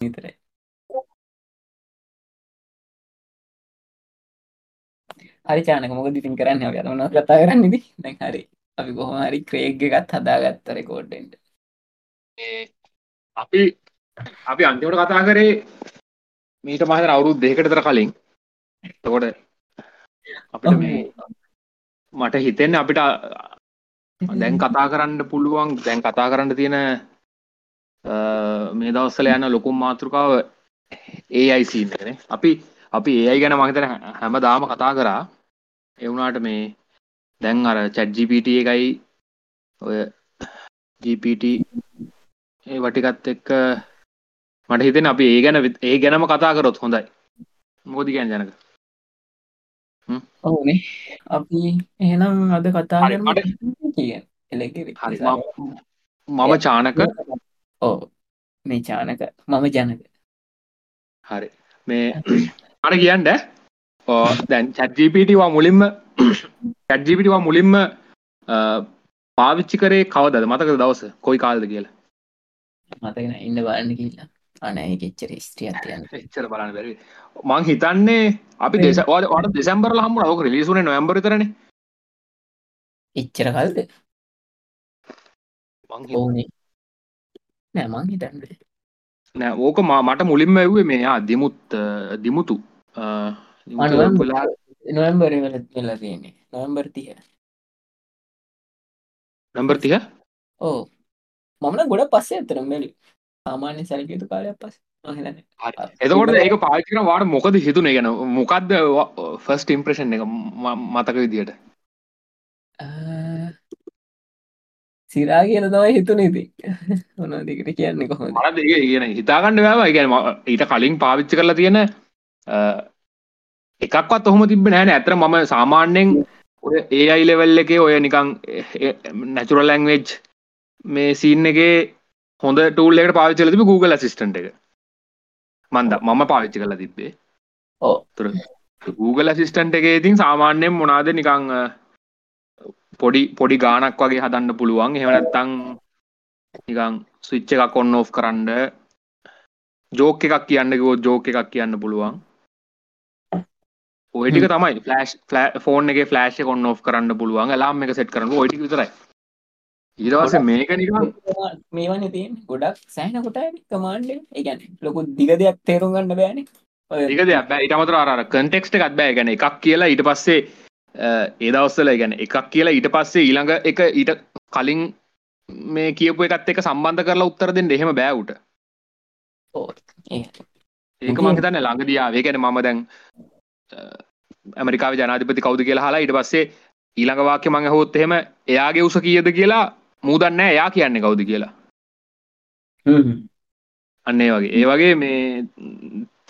විතරයි. හරි චානක මොක දිතින් කරන්න? යන කතා කරන්න ද දැ හරි. අපි කොහොම හරි ක්‍රේග් එකත් හදාගත්ත රෙකෝඩ්ඩෙන්ට අපි අපි අන්තිමට කතා කරේ මීට මහත අවුරුත් දෙකටතර කලින්. තකොට අපිට මේ මට හිතෙන්න අපිට දැන් කතා කරන්න පුළුවන් දැන් කතා කරන්න තියෙන මේ දවස්සල යන ලොකුම් මාතෘකාව ඒ අයිසිනේ අපි අපි ඒ අයි ගැන මහිතන හැම දාම කතා කරා. එවුනාට මේ දැන් අර චැට්ජිපට එකයි ඔය ජීපට ඒ වටිකත් එක්ක මට හිතෙන අපි ඒ ගැන ඒ ගැනම කතා කරොත් හොඳයි. ගැන් ජනක? ඔවුනේ. අපි එහෙනම් අද කතා කිය මම චානක ඕ මේ චානක මම ජනක. හරි. මේ අර කියන්ඩ දැන් චැජීපිටවා මුලින්ම චැජීපිටවා මුලින්ම පාවිච්චි කරේ කවදද? මතක දවස? කොයි කාල්ද කියලා? මතගෙන ඉන්න බලන්න කියලා. අනෑ ගෙච්චර ස්ත්‍රිය තියන්න. එච්චර බලන්න බැරි. මං හිතන්නේ අපි දෙසවාට දෙසම්බර හම ලක රිලිසුන නොම්බර තරන එච්චර කල්ද? ඕනේ නෑ මං හිතන්ද නෑ ඕක මට මුලින්ම ඇව්වේ මෙයා දිමුත් දිමුතු. නොවම්බර වෙලා තියන්නේ. නොවම්බර් තිය නම්බර් තිය ඕ මමන ගොඩ පස්සේ ඇතරම් බැලි සාමාන්‍ය සැලකයුතු කාලයක් පස් එතකොට ඒක පාචිකන වාට මොකද හිතුනේ? ගැන මොකක්ද ෆස්ට ඉම්ප්‍රේෂන් එක මතක විදියට සිරා කියන තමයි හිතුන ඉති මොනදිකට කියන්නේ කොහොම මට දෙක කියන හිතාගණඩ වැෑම ගැන ඊට කලින් පාවිච්චි කරලා තියෙන එකක්වත් ඔහොම තිබ නෑන ඇතර මම සාමාන්‍යෙන් ඔය ඒ අයි ලෙවල් එකේ ඔය නිකං නැචුරල් ලැංවෙජ් මේ සීන් එකේ හොඳ ටූල් එකට පාවිච්චල තිබ Google සිස්ටන්ට එක. මන්ද මම පාවිච්චි කල තිබ්බේ. ඕ Google සිස්ටන්ට එක ඉතින් සාමාන්‍යයෙන් මොනාද නිකං පොඩි පොඩි ගානක් වගේ හදන්න පුළුවන්. එහෙමනැත්තං නිකං ස්විච්ච එකක් ඔන්න ඕ් කරන්න ජෝක එකක් කියන්න ගෝ ජෝක එකක් කියන්න පුළුවන්. ඔයටික තමයි ෆලස්් ෆෝන් එක ෆලෑශ් කොන්න ඔ් කරන්න පුළුවන්. ලාම් එක සෙට් කරන ඔයිටි විතරයි. ඊදවස මේක නිකන් මේවන තියෙන් ගොඩක් සෑන කොට කමාන්ඩ ඒගැන ලොකු දිග දෙයක් තේරුම් ගන්න බෑන. ඒක දෙයක් ඉටමතර අර කන්ටෙක්ස්ට එකත් බෑ. ගැන එකක් කියලා ඊට පස්සේ ඒදවස්සල ගැන එකක් කියලා ඊට පස්සේ ඊළඟ එක ඊට කලින් මේ කියපු එකත් එක සම්බන්ධ කරලා උත්තර දෙන්න එහෙම බෑවුට ඒක මහිතන්න ළඟදයාවේ ගැන මම දැන් ඇමරිකාව ජනාධිපති කවුද කියලා හලා ඉට පස්සේ ඊළඟ වාක්‍ය මඟ හොත් එහෙම එයාගේ උස කියද කියලා මූදන්න එයා කියන්නේ කවුද කියලා. අන්නේ වගේ. ඒ වගේ මේ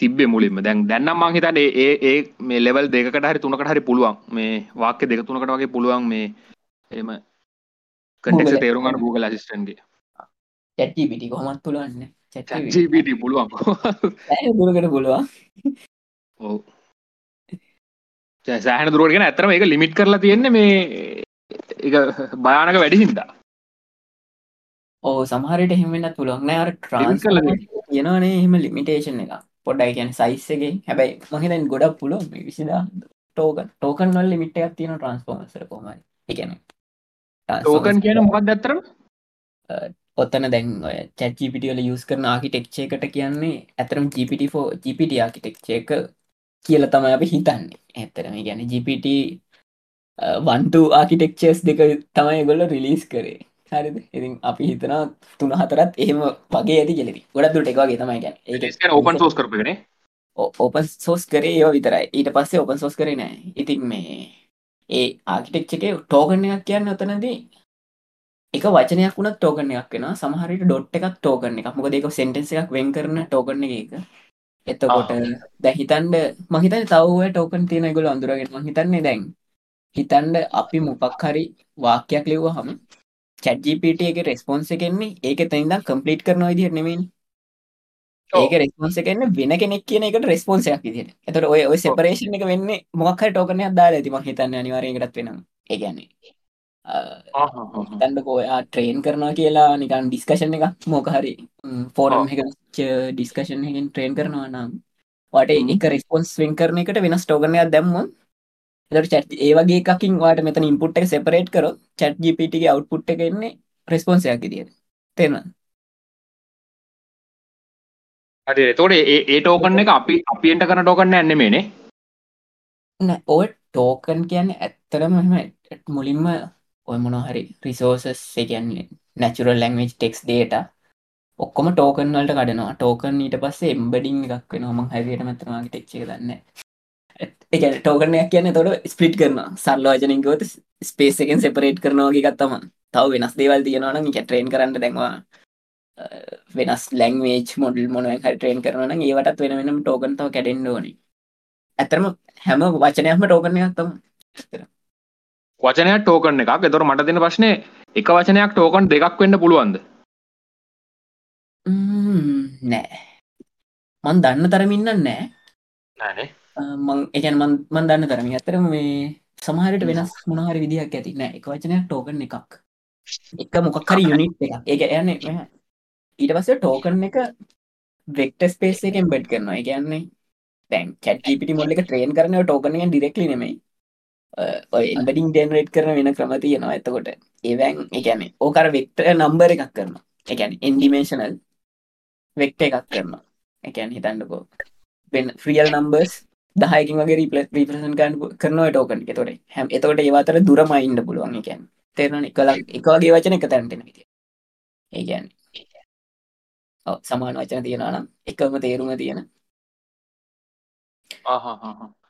තිබ්බේ මුලින්ම. දැන් දැන්නම් මං හිතන්නේ ඒ ඒ මේ ලෙවල් දෙකකට හරි තුනකට හරි පුළුවන්. මේ වාක්‍ය දෙක තුනකට වගේ පුළුවන් මේ එහෙම කන්ටෙක්ස් තේරුම් ගන්න Google Assistant ගේ. ChatGPT කොහොමත් පුළුවන් ChatGPT. පුළුවන් දුරකට පුළුවන්? ඔව්. සෑහන දුරට ගැන ඇතරම එක ලිමිට් කරලා තියෙන්නේ මේ එක භයානක වැඩි හින්දා. ඕ සමහරට එහෙමෙන්න්නත් පුළුවන්. නෑර ට්‍රන්ස් යනනේ එහෙම ලිමිටේෂන් එක පොඩ්ඩයි කියන සයිස්සගේ හැබැයි මහිතන් ගොඩක් පුළුව විසිදා ටෝකන් ටෝකන් වල් ලිමිට එකක් තියෙන ට්‍රන්ස්පෝමසර කොමයි එකන ටෝකන් කියන මොකක් දැත්තරම ඔත්තන දැන් චැචිපිටියල යස් කරන ආකිටෙක්්චේ එකට කියන්නේ ඇතරම් ජිපිටෝ ජිපිට ආකිටෙක්්චේ එක කියල තමයි අපි හිතන්නේ. ඇත්තරම ගැන ජිපිට වන්තු ආකිටෙක්චර්ස් දෙක තමයි ගොල්ල රිලිස් කරේ හරිද? ඉතින් අපි හිතන තුන හතරත් එහෙම වගේ ඇති කෙලෙති ගොඩක් දුට එකවාගේ තමයි ගැන ඒ ඕපන් සෝස් කරපගෙන ඕපන් සෝස් කරේ ඒවා විතරයි. ඊට පස්සේ ඕපන් සෝස් කරේ නෑ. ඉතින් මේ ඒ ආකිටෙක්් එක ටෝගන එකක් කියන්න ඔතනදී එක වචනයක් වුණත් ටෝගන එකක් වෙන සමහරට ඩොට් එකක් ටෝගන එකක්. මොක දෙක සෙන්ටෙන්ස එකක් වෙන් කරන ටෝගන එක එතකොට දැහිතන්ඩ මහිතන් තව්ව ටෝකන් තියෙන ගොල අඳුරගෙන. හිතන්නේ දැන් හිතන්ඩ අපි මොපක් හරි වාක්‍යයක් ලිව්ව හම චැජිපට එක රෙස්පොන්ස එකෙන්නේ ඒක තැනිදම් කම්පලිට් කරන විදිහ නෙමෙයි ඒක රෙස්පොන්ස එකන්න වෙන කෙනෙක් කියන එකට රෙස්පොන්සයක් විදිට එතට ඔය ඔය සෙපරේෂන් එක වෙන්න මොක්හ ටෝකනයක් දාලා ඇතිම හිතන්න අනිවාරයකටත් වෙන ඒගැන්නේ තැන්ඩ කෝයා ට්‍රේන් කරනවා කියලා නිකන් ඩිස්කශන් එක මොකහරි ෆෝරම් එක ඩිස්කශන් එකින් ට්‍රේන් කරනවා නම් වට එක රෙස්පොන්ස් වෙන් කරන එකට වෙනස් ටෝකනයක් දැම්ම එට චට් ඒවගේ එකකින් වාට මෙතන ඉම්පුට් එක සෙපරේට් කර චට් ජිපිටගේ අවට්පුට් එක එන්නේ රෙස්පොන්සයක් දිය තෙන හරි. තෝට ඒ ටෝකන්න එක අපි අපිට කරන ටෝකන්න ඇන්නෙමේනේ ඔය ටෝකන් කියන්න ඇත්තරම මුලින්ම ඔය මොනහරි රිසෝසස් එකන්නේ නැචුරල් ලැංවේජ් ටෙක්ස් ඩේට ඔක්කොම ටෝකන් වලට කඩනවා. ටෝකන් ඊට පස්සේ එම්බඩිං එකක් වෙන ම හැවියට මතරවාගේ ටෙක්්චේ දන්න එක ටෝකනයක් කියන්න තොට ස්පිට් කරන සල්ලෝජනිකවත ස්පේස් එකෙන් සෙපරේට් කරනවාගේ ගත්තම තව වෙනස් දේවල් තියෙනවන එක ට්‍රේන් කරන්න දැන්වා වෙනස් ලැංවේච් මොඩල් මොන හරි ට්‍රේන් කරන ඒවටත් වෙන වෙනම් ටෝකන්තාව කැඩෙන්න්න ඕනේ. ඇතරම හැම වචනයක්ම ටෝකනයක් තම වචනයක් ටෝකන් එකක්. එතොර මට දෙන ප්‍රශ්නය එක වචනයක් ටෝකන් දෙකක් වෙන්න පුළුවන්ද? නෑ. මන් දන්න තරමින්න නෑ. නෑනේ මං එකන් මන් දන්න තරම. ඇතරම මේ සමහරට වෙනස් මොනහරි විදිහක් ඇති. නෑ එක වචනයක් ටෝකන් එකක්. එක මොකක්හරි යුනිට් එකක්. එක යන්න ඊට පස්ස ටෝකන් එක වෙක්ට ස්පේස් එකෙන් බෙඩ් කරනවා. එකන්නේ තැන් චැට්පිටි මොල්ල එක ට්‍රේන් කරන ටෝකනය ඩිරෙක්ලි නෙමයි. එන්බඩින් ඩෙන්රේට් කරන වෙන ක්‍රම තියෙනවා එතකොට. ඒවැන් එකැන ඕකර වෙක්ට නම්බර එකක් කරනවා. එකැන් ඉන්ඩිමේශනල් වෙක්ට එකක් කරනවා. එකැන් හිතන්නකෝ. වෙන් ෆ්‍රියල් නම්බර්ස් දහයකින් වගේ රිපල රිපසන් ගන්න කරනවා ටෝකන් තොට හැම එතකොට ඒවාතර දුරමයින්ඩ පුළුවන්. එකැන් තේරන එකලා එකවාගේ වචන එක තැන්ටෙන විති ඒගැන් සමාන වචන තියෙනනම් එකම තේරුම තියෙන.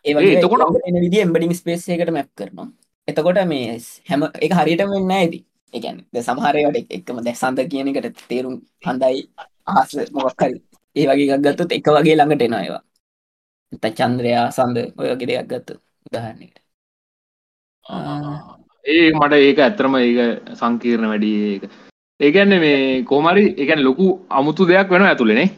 ඒ එතකොට එන විදි එම්බඩිං ස්පේස් එකට මැප් කරනවා. එතකොට මේ හැම එක හරියට වෙන්න ඇති එකන් සමහරයට එකම දැ සඳ කියන එකට තේරුම් හඳයි ආස මොක්කරි ඒ වගේ ගත්තුත් එක වගේ ළඟට එනවා ඒවා ත චන්ද්‍රයා සඳ ඔය වගේ දෙයක් ගත්තු උදාහරන්නට ඒ මට ඒක ඇත්තරම ඒක සංකීර්ණ වැඩි ඒක. ඒගැන්න මේ කෝමරි එකැන් ලොකු අමුතු දෙයක් වෙන ඇතුළෙනේ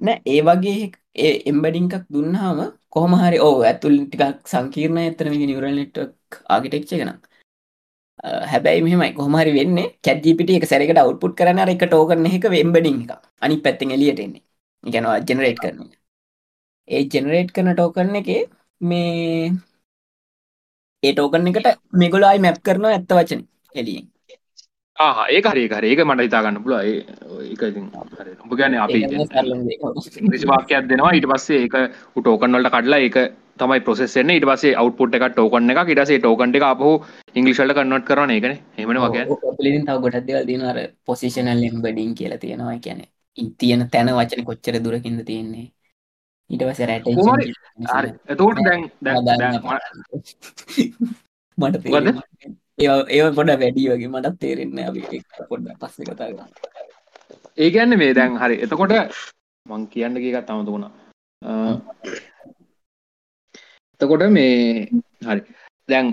නෑ? ඒ වගේ ඒ එම්බඩිංකක් දුන්නාම කොහමහරි ඕ ඇතුල් ටිකක් සංකීර්ණ ඇතන නිවරල් නෙට්ක් ආගිටෙක්ෂ ගෙන හැබැයි මෙමයි කොහමරි වෙන්න චැජිපිට එක සැරකට අවුපුට් කරන එක ටෝකරන එක වෙම්බඩිං එක අනි පැත්තෙන් එලියට එන්නේ. ගැනවා ජෙනරේට් කරන ඒ ජෙනරේට් කරන ටෝකරන එක මේ ඒ ටෝකන් එකට මෙගොලායි මැප් කරනවා ඇත්ත වචන එලියෙන් ඒ හරි හර. ඒක මට හිතාගන්න පුල ඒක උඹ ගැන අපි වාක්‍යයක් දෙනවා. ඊට පස්සේ ඒක ටෝකන්වලට කඩලා ඒක තමයි ප්‍රසෙස්සෙන්න ඉට පසේ අවට්පුට් එක ටෝකන්න එක ඉටසේ ටෝකන්ට එක අපහු ඉංගලිශල්ට කන්නොට් කරන එකන හෙමන වගේ ලින් තව ගොඩක් දෙවල් දිනර පොසිෂනල් එම්බඩින් කියලා තියෙනවා. කියැන ඉතියන තැන වචන කොච්චර දුරකින්ද තියෙන්නේ ඊට පස රැට එතෝට දැන් මට. ඒ පොඩ වැඩි වගේ මටත් තේරෙන්න අපි පොඩ්ඩ පස්ස කතා ඒගැන්න මේ දැන් හරි. එතකොට මං කියන්න එකත් තමතු වුණා. එතකොට මේ හරි. දැන්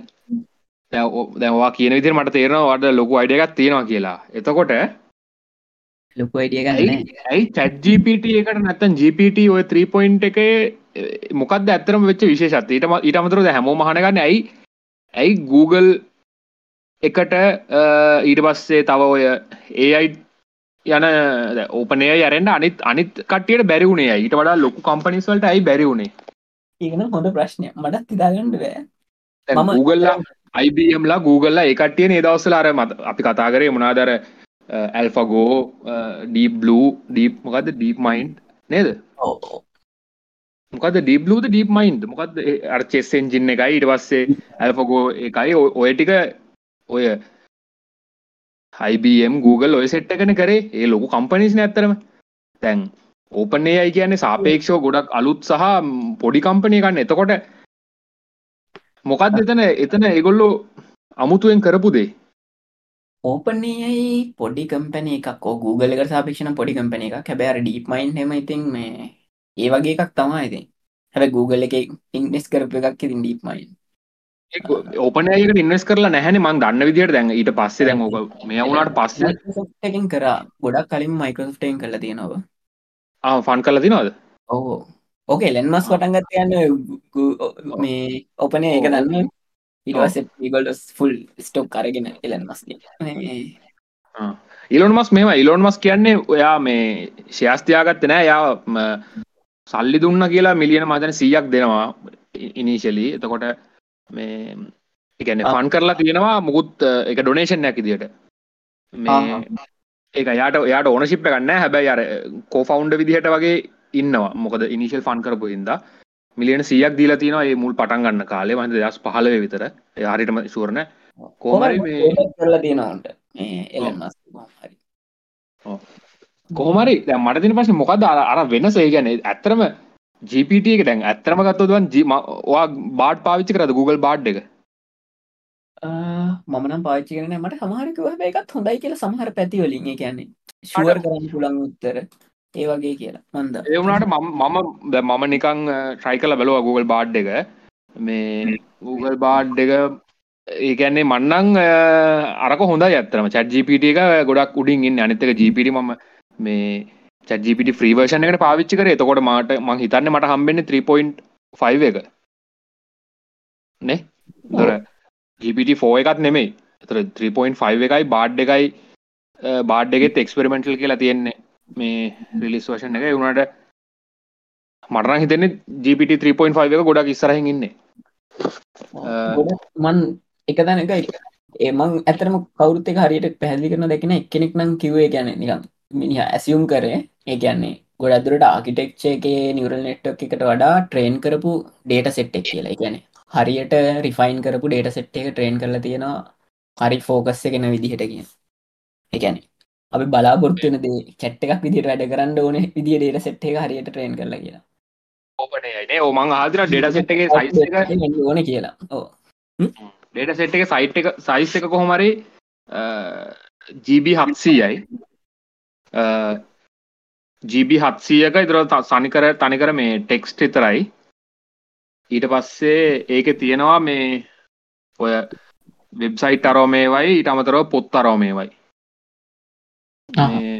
දැවා කියන විදිර මට තේරෙනවා. වඩ ලොකු අයිඩ එකක් තියෙනවා කියලා. එතකොට ලොකු අයිඩිය ගන්න ඇයි? චැට්ජපට එකට නැත්තන් ජපට ඔය 3 පොයින්් එක මොකද ඇතරම වෙච්ච විශේෂත් ඊට ඊට අමතුරද හැමෝ මහනගන්න ඇයි ඇයි Google එකට ඊට පස්සේ තව ඔය ඒයි යන ඕපනය යරෙන්න්න අනිත් අනිත් කටියට බැරිවුණේ ඊට වඩා ලොකු කම්පනිස්වලට ඇයි බැරිවුණේ ඒන හොඳ ප්‍රශ්නය මටත් හිතාගන්නඩ බෑ. මම Googleලා IBMලා Googleලා ඒකටිය නේදවස්සල අර මත අපි කතා කරේ මොනාදර ඇල්ෆගෝ ඩීප් බ්ලූ ඩීප් මොකද ඩීප් මයින්් නේද? මොකද ඩීබ්ලූද ඩීප් මයින්් මොකද අර්චෙස්සෙන් ජින්න එකයි ඉට පස්සේ ඇල්ෆගෝ එකයි. ඔය ටික ඔය IBM Google ඔය සෙට්ට කන කරේ. ඒ ලොකු කම්පනිස් නැත්තරම තැන් ඕපනේ අයි කියන්නේ සාපේක්ෂෝ ගොඩක් අලුත් සහ පොඩි කම්පනය කන්න එතකොට මොකක්ද එතන එතන එගොල්ලෝ අමුතුවෙන් කරපු දේ ඕපනයයි පොඩි කම්පන එකක්. Google එක සාපේක්ෂණ පොඩි කම්පන එක කැබෑර ඩීප් මයින් හෙම ඉතින් මේ ඒ වගේ එකක් තමා ඉතින්. හැබ Google එක ඉන්නෙස් කරප එකක් ඉතින් ඩීප් මයින් ඕපනයකට ඉන්වස් කරලා නැහැන මං දන්න විදිට දැන් ඊට පස්සේ දැන් ඕක මේ වුණට පස්ස එකින් කර. ගොඩක් කලින් මයිකෝස්ටේන් කරලා තියෙනවා ෆන් කල තිනවද ඕ ඕකේ ලෙන්මස් පටන්ගත් යන්න මේ ඔපනය ඒක දන්න ඊට පස්සේ ඒගොල්ලෝ ෆුල් ස්ටොක් අරගෙන එලන් මස්ගේ ඉලොන් මස් මෙම ඉලොන් මස් කියන්නේ ඔයා මේ ශයාස්තියාගත්ත නෑ. යා සල්ලි දුන්න කියලා මිලියන මතන සීයක් දෙනවා ඉනිශලි එතකොට මේ එකන ෆන් කරලා තියෙනවා මුකුත් එක ඩොනේෂන් නැකි දිට මේ ඒක යාට යාට ඕනශිප්ට ගන්න හැබැයි අර කෝෆවුන්ඩ විදිහට වගේ ඉන්නවා. මොකද ඉනිශල් ෆන් කරපු හින්දා මිලියන සියක් දීලා තියෙනවා ඒ මුල් පටන් ගන්න කාලේ. මහින්ද දස් පහලව විතර. හරිටම තියෙනවන්ට එලන් මස් හරි කොහමරි මට තින පස මොකද අර වෙනස? ඒ ගැන ඇත්තරම ජීපට එක දැන් ඇත්තරම ගත්තතුවන් ජීමවා බාඩ් පාවිච්චි කරද Google බාඩ් එක? මමනම් පාච්චි කරන මට හැබ එකත් හොඳයි කියලා සමහර පැතිවලින් කියන්නේ ශුවර් කරන්න පුළන් උත්තර ඒ වගේ කියලා. මන්ද? ඒවුණට මම මම නිකං ට්‍රයි කල බැලවා Google බාඩ් එක. මේ Google බාඩ් එක ඒකැන්නේ මන්නං අරක හොඳ ඇත්තරම චැජිපිට එක ගොඩක් උඩින් ඉන්න. අනිතක ජීපිට ම මේ චජිපිට ්‍රීවර්ෂණ එකට පාවිච්චි කර. එතකොට මට මං හිතන්න මට හම්බෙන්න 3.5 එක. නේ? දොර ජිපිට ෆෝ එකත් නෙමෙයි. එතර 3.5 එකයි බාඩ් එකයි බාඩ් එකෙත් එක්ස්පෙරිමෙන්ටල් කියලා තියෙන්නේ මේ රිලිස් වශන එක. වුණට මටන හිතන්නේ ජිපිට 3.5 එක ගොඩක් ඉස්සරහින් ඉන්නේ. මන් එක තැන එක ඒමං ඇතරම කවුරුත් එක හරියට පැහදිි කරන දෙකෙන එකෙනෙක් නම් කිවේ ගැන නිකම් මිනිහ ඇසියුම් කරේ. ඒ කියන්නේ ගොඩදුරට ආකිටෙක්්චේගේ නිවරල් නෙට්ක් එකට වඩා ට්‍රේන් කරපු ඩේට සෙට්ටෙක් කියලා. ගැන හරියට රිෆයින් කරපු ඩේට සෙට් එක ට්‍රේන් කරලා තියෙනවා. හරි ෆෝකස් එකෙන විදිහට කිය එකැන අපි බලාපොරත්තුන දේ චැට් එකක් විදිට වැඩ කරන්න ඕන විදිිය ඩේට සෙට් එක හරියට ට්‍රේන් කරලා කියලා. ඕපනයනේ ඕමං ආදර ඩෙඩ සෙට් එක සයිස් ඕන කියලා. ඕ ඩේට සෙට් එක සයිට් එක සයිස් එක කොහොමරි ජීබ හත්සීයයි. ජීබ හත්සීයක ඉදර සනිකර තනිකර මේ ටෙක්ස්ට විතරයි. ඊට පස්සේ ඒක තියෙනවා මේ ඔය වෙබ්සයිට් අරෝමේවයි ඊට අමතරව පොත් අරෝමේවයි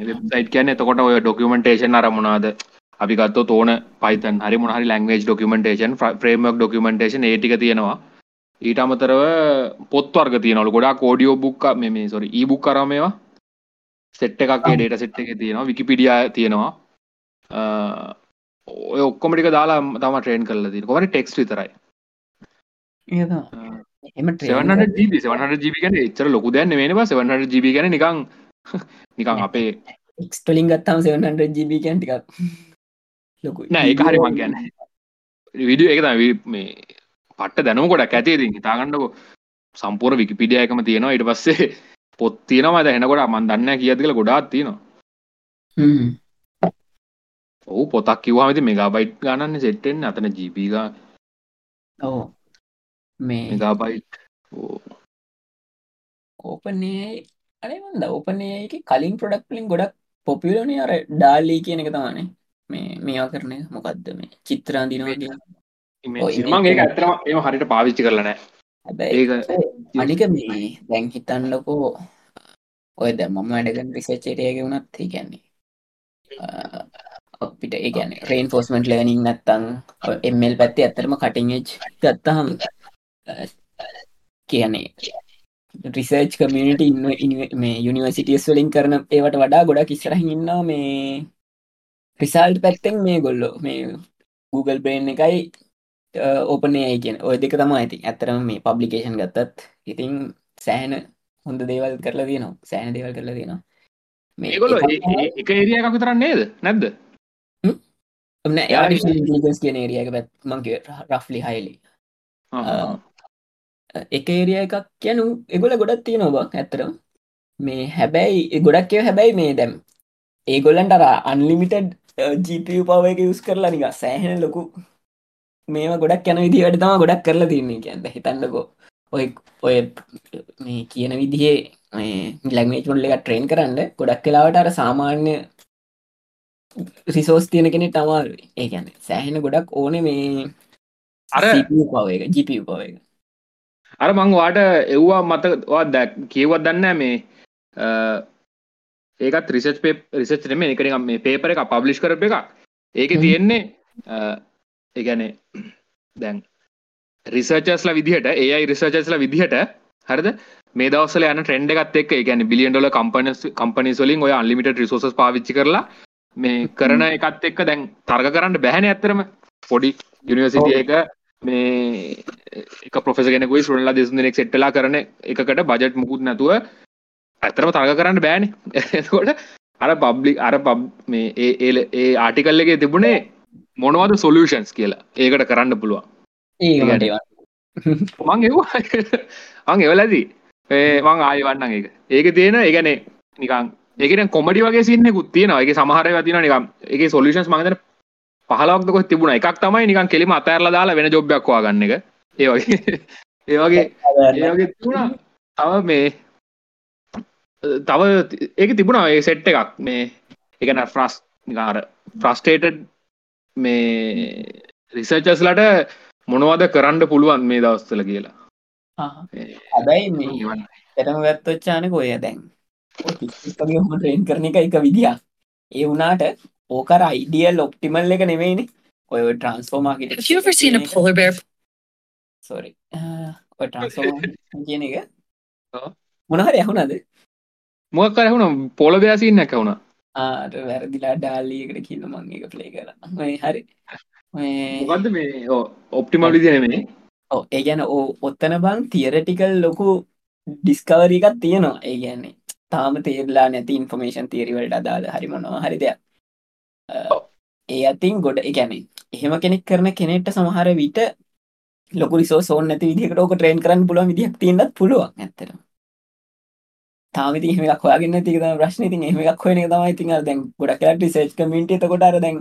වෙබ්සයිට් කියන්න එතකොට ඔය ඩොකියමෙන්ටේෂන් අරමුණාද? අපිගත්ත තෝන පයිතන් හරි මොහරි ලංවේජ් ඩොකියමෙන්ටේෂන් ෆ්‍රේමක් ඩොකියමෙන්ටේෂන් ඒටික තියෙනවා. ඊට අමතරව පොත් වර්ග තියනවලු ගොඩා කෝඩියෝ බුක් මේ සොරි ඊබුක් කරමේවා සෙට් එකක් ඩේට සෙට් එක තියෙනවා. විකිපිඩිය තියෙනවා. ඔය ඔක්කොමටික දාලා තම ට්‍රේන් කරලා තින කොමට ටෙක්ස් විතරයි. එම සවනට ජීබි ගැන එච්චර ලොකු දැන්න වෙනවා සවනට ජීබි ගැන නිකං නිකං අපේ එක්ස්ටලින් ගත්තාම 700 ජීබි කැන් ටිකක් ලොකු නෑ ඒ හරි මං ගැන්න විඩිය එක මේ පට්ට දැනුම ගොඩක් ඇතිේති හිතාගන්නක සම්පූර් විකිපිඩිය එකම තියෙනවා. ඉට පස්සේ පොත් තියෙනවා. දැහෙනකොට මන් දන්න කියද කියලා ගොඩාත් තියෙනවා. ඔහු පොතක් කිවවාමති මෙගාබයිට් ගණන්න සෙට්ටෙන් අතන ජීපීග ඕ මේ මෙගාබයිට් ඕපනේ අනේමන්ද ඕපනේ එක කලින් ප්‍රඩක්ලින් ගොඩක් පොපිලෝනි අර ඩාලී කියන එක තමානේ මේ මේවා කරන මොකක්ද මේ? චිත්‍රාන්දිනවාගේ මගේ ඇතරම එම හරිට පාවිච්චි කරලනෑ අනික මේ දැන් හිතන්නකෝ ඔය දැ මම වැඩගන් රිසච්චරයගේ වුණත් කියන්නේ අපිට ඒගැන රේන් ෆෝස්මට ලනිින් නැත්තං එමල් පැත්ති ඇතරම කටිංච් ගත්තහම් කියන්නේ රිසර්ච් කමියනිට ඉන්න මේ යුනිවර්සිටියස් වලින් කරන ඒවට වඩා ගොඩක් ඉස්සරහින්න මේ රිසල්ට් පැත්තෙන් මේ ගොල්ලො මේ Google බ්‍රේන් එකයි ඕපනේ අයි කියෙන් ඔය දෙක තම ඇති ඇතරම මේ පබ්ලිකේෂන් ගත්තත්. ඉතින් සෑහන හොඳ දේවල් කරලා තියනවා. සෑන දේවල් කරලා තියෙනවා. මේගොල එක ඒරිය එකක් විතරන්න නේද? නැද්ද? කියන ඒරියක පැත් මංගේ රෆ්ලි හයිලි එක ඒරිය එකක් කියනු එගොල ගොඩත් තියෙනවා බක් ඇතරම් මේ හැබැයි ගොඩක් කියව හැබැයි මේ දැම් ඒගොල්ලන්ට අර අන්ලිමිටඩ් ජීප පව එක යුස් කරලා නික සෑහෙන ලොකු මේම ගොඩක් යන විදිවට තම ගොඩක් කරලා තින්නේ කියන්න. හිතන්නකෝ. ඔය ඔය මේ කියන විදිහේ ලැගමේච් මොල්ල එක ට්‍රේන් කරන්න ගොඩක් කලාවට අර සාමාන්‍ය රිසෝස් තියෙන කෙනෙ තමාර ඒ ගැන සෑහෙන ගොඩක් ඕන මේ අර පව එක ජිප පව එක අර මං වාට එව්වා මතවා දැක් කියවත් දන්න මේ ඒකත් රිසච් පේ රිසච් නෙම එකනිකම් මේ පේපර එක පබ්ලිෂ් කරප එක ඒක තියෙන්නේ ඒගැනේ දැන් රිසර්චස්ල විදිහට ඒයි රිසර්චස්ල විදිහට හරිද? මේ දවසල යන ට්‍රෙන්ඩ එකත් එක් ගැන බිලියන් ඩොල කම්පන කම්පනිස්වලින් ඔය අන්ලිමිට රිසෝස් පාවිච්චි කරලා මේ කරන එකත් එක්ක දැන් තර්ග කරන්න බැහැන ඇත්තරම පොඩි යුනිවර්සිටිය එක මේ එක පොෆෙසගෙනකුයි සුරල්ලා දෙසුනෙක් සෙට්ටලා කරන එකකට බජට් මුකුත් නැතුව ඇතරම තර්ග කරන්න බෑන. එකොට අර පබ්ලි අර පබ් මේ ඒ ඒ ආටිකල් එකේ තිබුණේ මොනවද සොලියෂන්ස් කියලා. ඒකට කරන්න පුළුවන්. මං එව්වා. අං එවලදී ඒ මං ආය වන්න එක ඒක තියෙන ඒගැන නිකං ඒකට කොමඩි වගේ සින්නෙකුත් තියෙනවා. එක සමහර තින නිකම් එක සොලිෂන්ස් මගතන පහලක්ක තිබුණ. එකක් තමයි නිකන් කෙලිම අතඇරලා දාලා වෙන ජොබ්යක්වා ගන්න එක. ඒ වගේ. ඒවගේ ඒගේ තිබුණා. තව මේ තව ඒක තිබුණා ඒ සෙට් එකක්. මේ එකන ෆ්‍රස් නිකාර ෆ්‍රස්ටේටඩ් මේ රිසර්චස්ලට මොනවද කරන්න පුළුවන් මේ දවස්තල කියලා. හැබැයි මේ එතම ගත්තොච්චානක ඔය දැන් ට්‍රේන් කරන එක එක විදිියක්. ඒ වුනාට ඕකර අයිඩියල් ඔප්ටිමල් එක නෙවෙයිනි. ඔය ට්‍රන්ස්ෆෝර්මාගට සොරි ඔය ට්‍රන්ස්ෆෝර්ම කියන එක. මොනහර යහුණද මොක් කරහුණ පොල දෙයසින්න කවුණ ආට වැරදිලා ඩාල්ලියකට කියන්න මං එක ප්ලේ කර හරි. මොකක්ද මේ? ඔප්ටිමල් විදිනෙමේ ඕ ඒ ගැන ඕ ඔත්තන බං තියරටිකල් ලොකු ඩිස්කවරිකත් තියෙනවා. ඒ ගැන්නේ තාම තේරලා නැති ඉන්ෆර්මේෂන් තේරිවලට අදාළ හරි මොනවා හරි දෙයක් ඒ අතින් ගොඩ එකැනෙ එහෙම කෙනෙක් කරන කෙනෙට සමහර විට ලොකු රිසෝ සෝන් නැති විදිහකට ඕක ට්‍රේන් කරන්න පුළුවන් විදිහක් තියෙනත් පුළුවන් ඇත්තට තාම ඉතින් එහෙම එකක් හොයාගෙන නැති එක තමයි ප්‍රශ්නේ ඉතින් එහෙම එකක් හොයන එක තමයි ඉතින් අර දැන් ගොඩක් වෙලාට රිසර්ච් කමියුනිටි එතකොට අර දැන්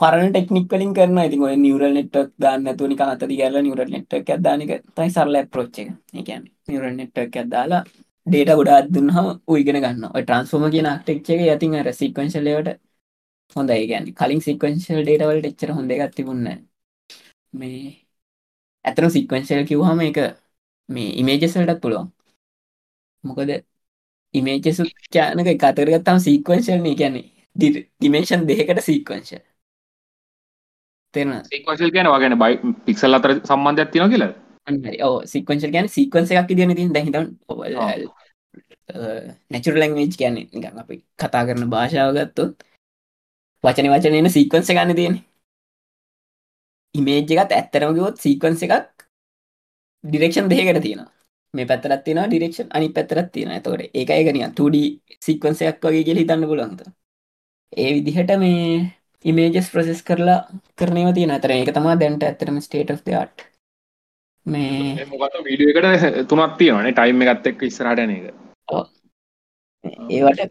පරණ ටෙක්නික් වලින් කරනවා ඉතින් ඔය නියුරල් නෙට්වර්ක් දාන්න නැතුව නිකන් අත දිගහැරලා නියුරල් නෙට්වර්ක් එකක් දාන එක තමයි සරල ඇප්‍රෝච් එක. ඒ කියන්නේ නියුරල් නෙට්වර්ක් එකක් දාලා ඩේටා ගොඩාක් දුන්නාම ඌ ඉගෙන ගන්නවා. ඔය ට්‍රාන්ස්ෆෝමර් කියන ආර්කිටෙක්චර් එකේ යතින් අර සීක්වෙන්ෂල් ඒවට හොඳයි. කියන්නේ කලින් සීක්වෙන්ෂල් ඩේටා වලට එච්චර හොඳ එකක් තිබුණේ නැහැ. මේ ඇත්තටම සීක්වෙන්ෂල් කිව්වහම ඒක මේ ඉමේජස් වලටත් පුළුවන්. මොකද ඉමේජස් යානක එක අතකට ගත්තාම සීක්වෙන්ෂල් නේ කියන්නේ ඩිමෙන්ෂන් දෙකකට සීක්වෙන්ෂල් තෙරන සීක්වන්ශල් කියන වගෙන බයි පික්සල් අතර සම්බන්ධයක් තියෙන කියලා ඕ සික්වන්ශල් ගැන සික්වන්ස එකක් දින තින් දැහිතන් නැචුර ලංවේජ් කියන්නේ නිකන් අපි කතා කරන භාෂාව ගත්තොත් වචන වචනයන සීක්වන්ස ගන්න තියෙන ඉමේජ් එකත් ඇත්තරම ගොත් සීක්වන්ස එකක් ඩිරෙක්ෂන් දෙකට තියෙන මේ පැතරත් තියෙන ඩිරෙක්ෂන් අනි පැතරත් තියෙන ඇතවට ඒකයි ගනිය 2D සික්වන්සයක් වගේ කියල හිතන්න පුළන්ත ඒ විදිහට මේ ඉමේජස් ප්‍රසෙස් කරලා කරනව තියෙන අතර ඒක තමා දැන්ට ඇතරම ස්ටේට of ආට් මේ වීඩියකට තුනක් තියෙනනේ ටයිම් එකත් එක් ඉස්රටන එක. ඒවට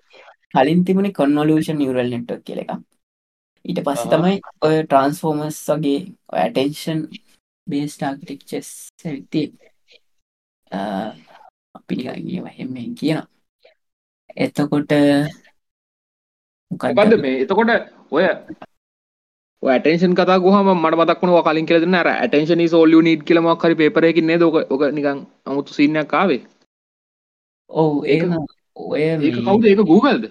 කලින් තිබුණේ කොන්වලූෂන් නිවරල් නෙට්ක් කියල එක ඊට පස්ස තමයි ඔය ට්‍රන්ස්ෆෝර්මස් වගේ ඇටේෂන් බේස්ටාර්කිටෙක්චස් සැවිති පිළිගගේ වහෙමෙන් කියන එතකොට මොකක්ද මේ? එතකොට ඔය ඇටේෂන් කතා ගහම මට මතක්න කලින් කියලෙන අර ඇටේෂන සෝල්ලිය නීට් කියලමක් හරි පේපරයකින් නේද? ඔක ඔක නිකන් අමුතු සින්නයක් ආවේ. ඔව් ඒක ඔය කවුද? ඒක Googleද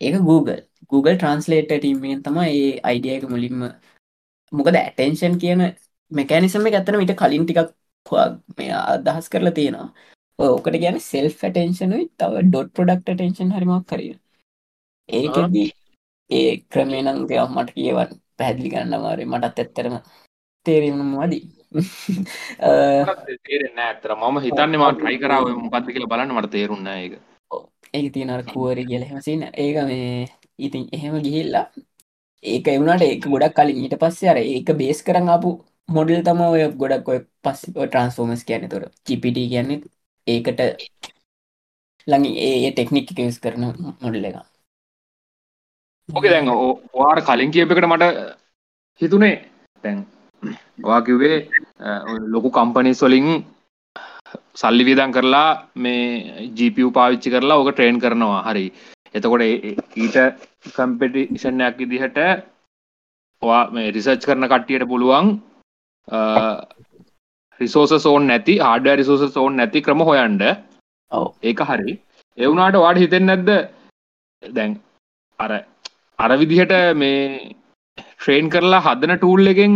ඒක Google Google ට්‍රන්ස්ලේට ටීමෙන් තම ඒ අයිඩිය එක මුලින්ම මොකද ඇටේෂන් කියන මෙකැනිසම ඇත්තන විට කලින් ටිකක් මේ අදහස් කරලා තියෙනවා. ඕකට ගැන සෙල් ටේෂනුයි තව ඩොට් පොඩක්ට ටේෂන් හරිමක් කරිය ඒකදී ඒ ක්‍රමේනං දෙයක් මට කියවන් පැහැදිලි ගන්න මාරේ මටත් ඇත්තරම තේරීම මදි තේරෙන්න ඇතර මම හිතන්න ම ට්‍රයි කරාව මොකක්ද කියලා බලන්න මට තේරුන්න ඒක. ඒක තියෙනර කුවරි කියලහෙමසින්න ඒක මේ ඉතින් එහෙම ගිහිල්ලා ඒක එවුණට ඒක ගොඩක් කලින් ඊට පස්සේ අර ඒක බේස් කරන්න අපපු මොඩල් තම ඔය ගොඩක් ඔය පස් ට්‍රන්ස්ෆෝමස් කියන තොර. චිපිට කියන්නේ ඒකට ළඟ ඒ ටෙක්නික් කස් කරන මොඩල් එක. ඕක දැන් වාට කලින් කියපකට මට හිතුනේ. තැන් වා කිව්වේ ලොකු කම්පනිස් වලින් සල්ලි වියදන් කරලා මේ ජීපිය පාවිච්චි කරලා ඕක ට්‍රේන් කරනවා. හරි. එතකොට ඊට කම්පිටිෂන්යක් ඉදිහට වා මේ රිසර්ච් කරන කට්ටියට පුළුවන් රිසෝස සෝන් නැති ආඩ රිසෝස සෝන් නැති ක්‍රම හොයන්ඩ ඒක හරි. එවුනාට වාඩ හිතෙන් නැද්ද? දැන් අර අර විදිහට මේ ට්‍රේන් කරලා හදන ටූල් එකෙන්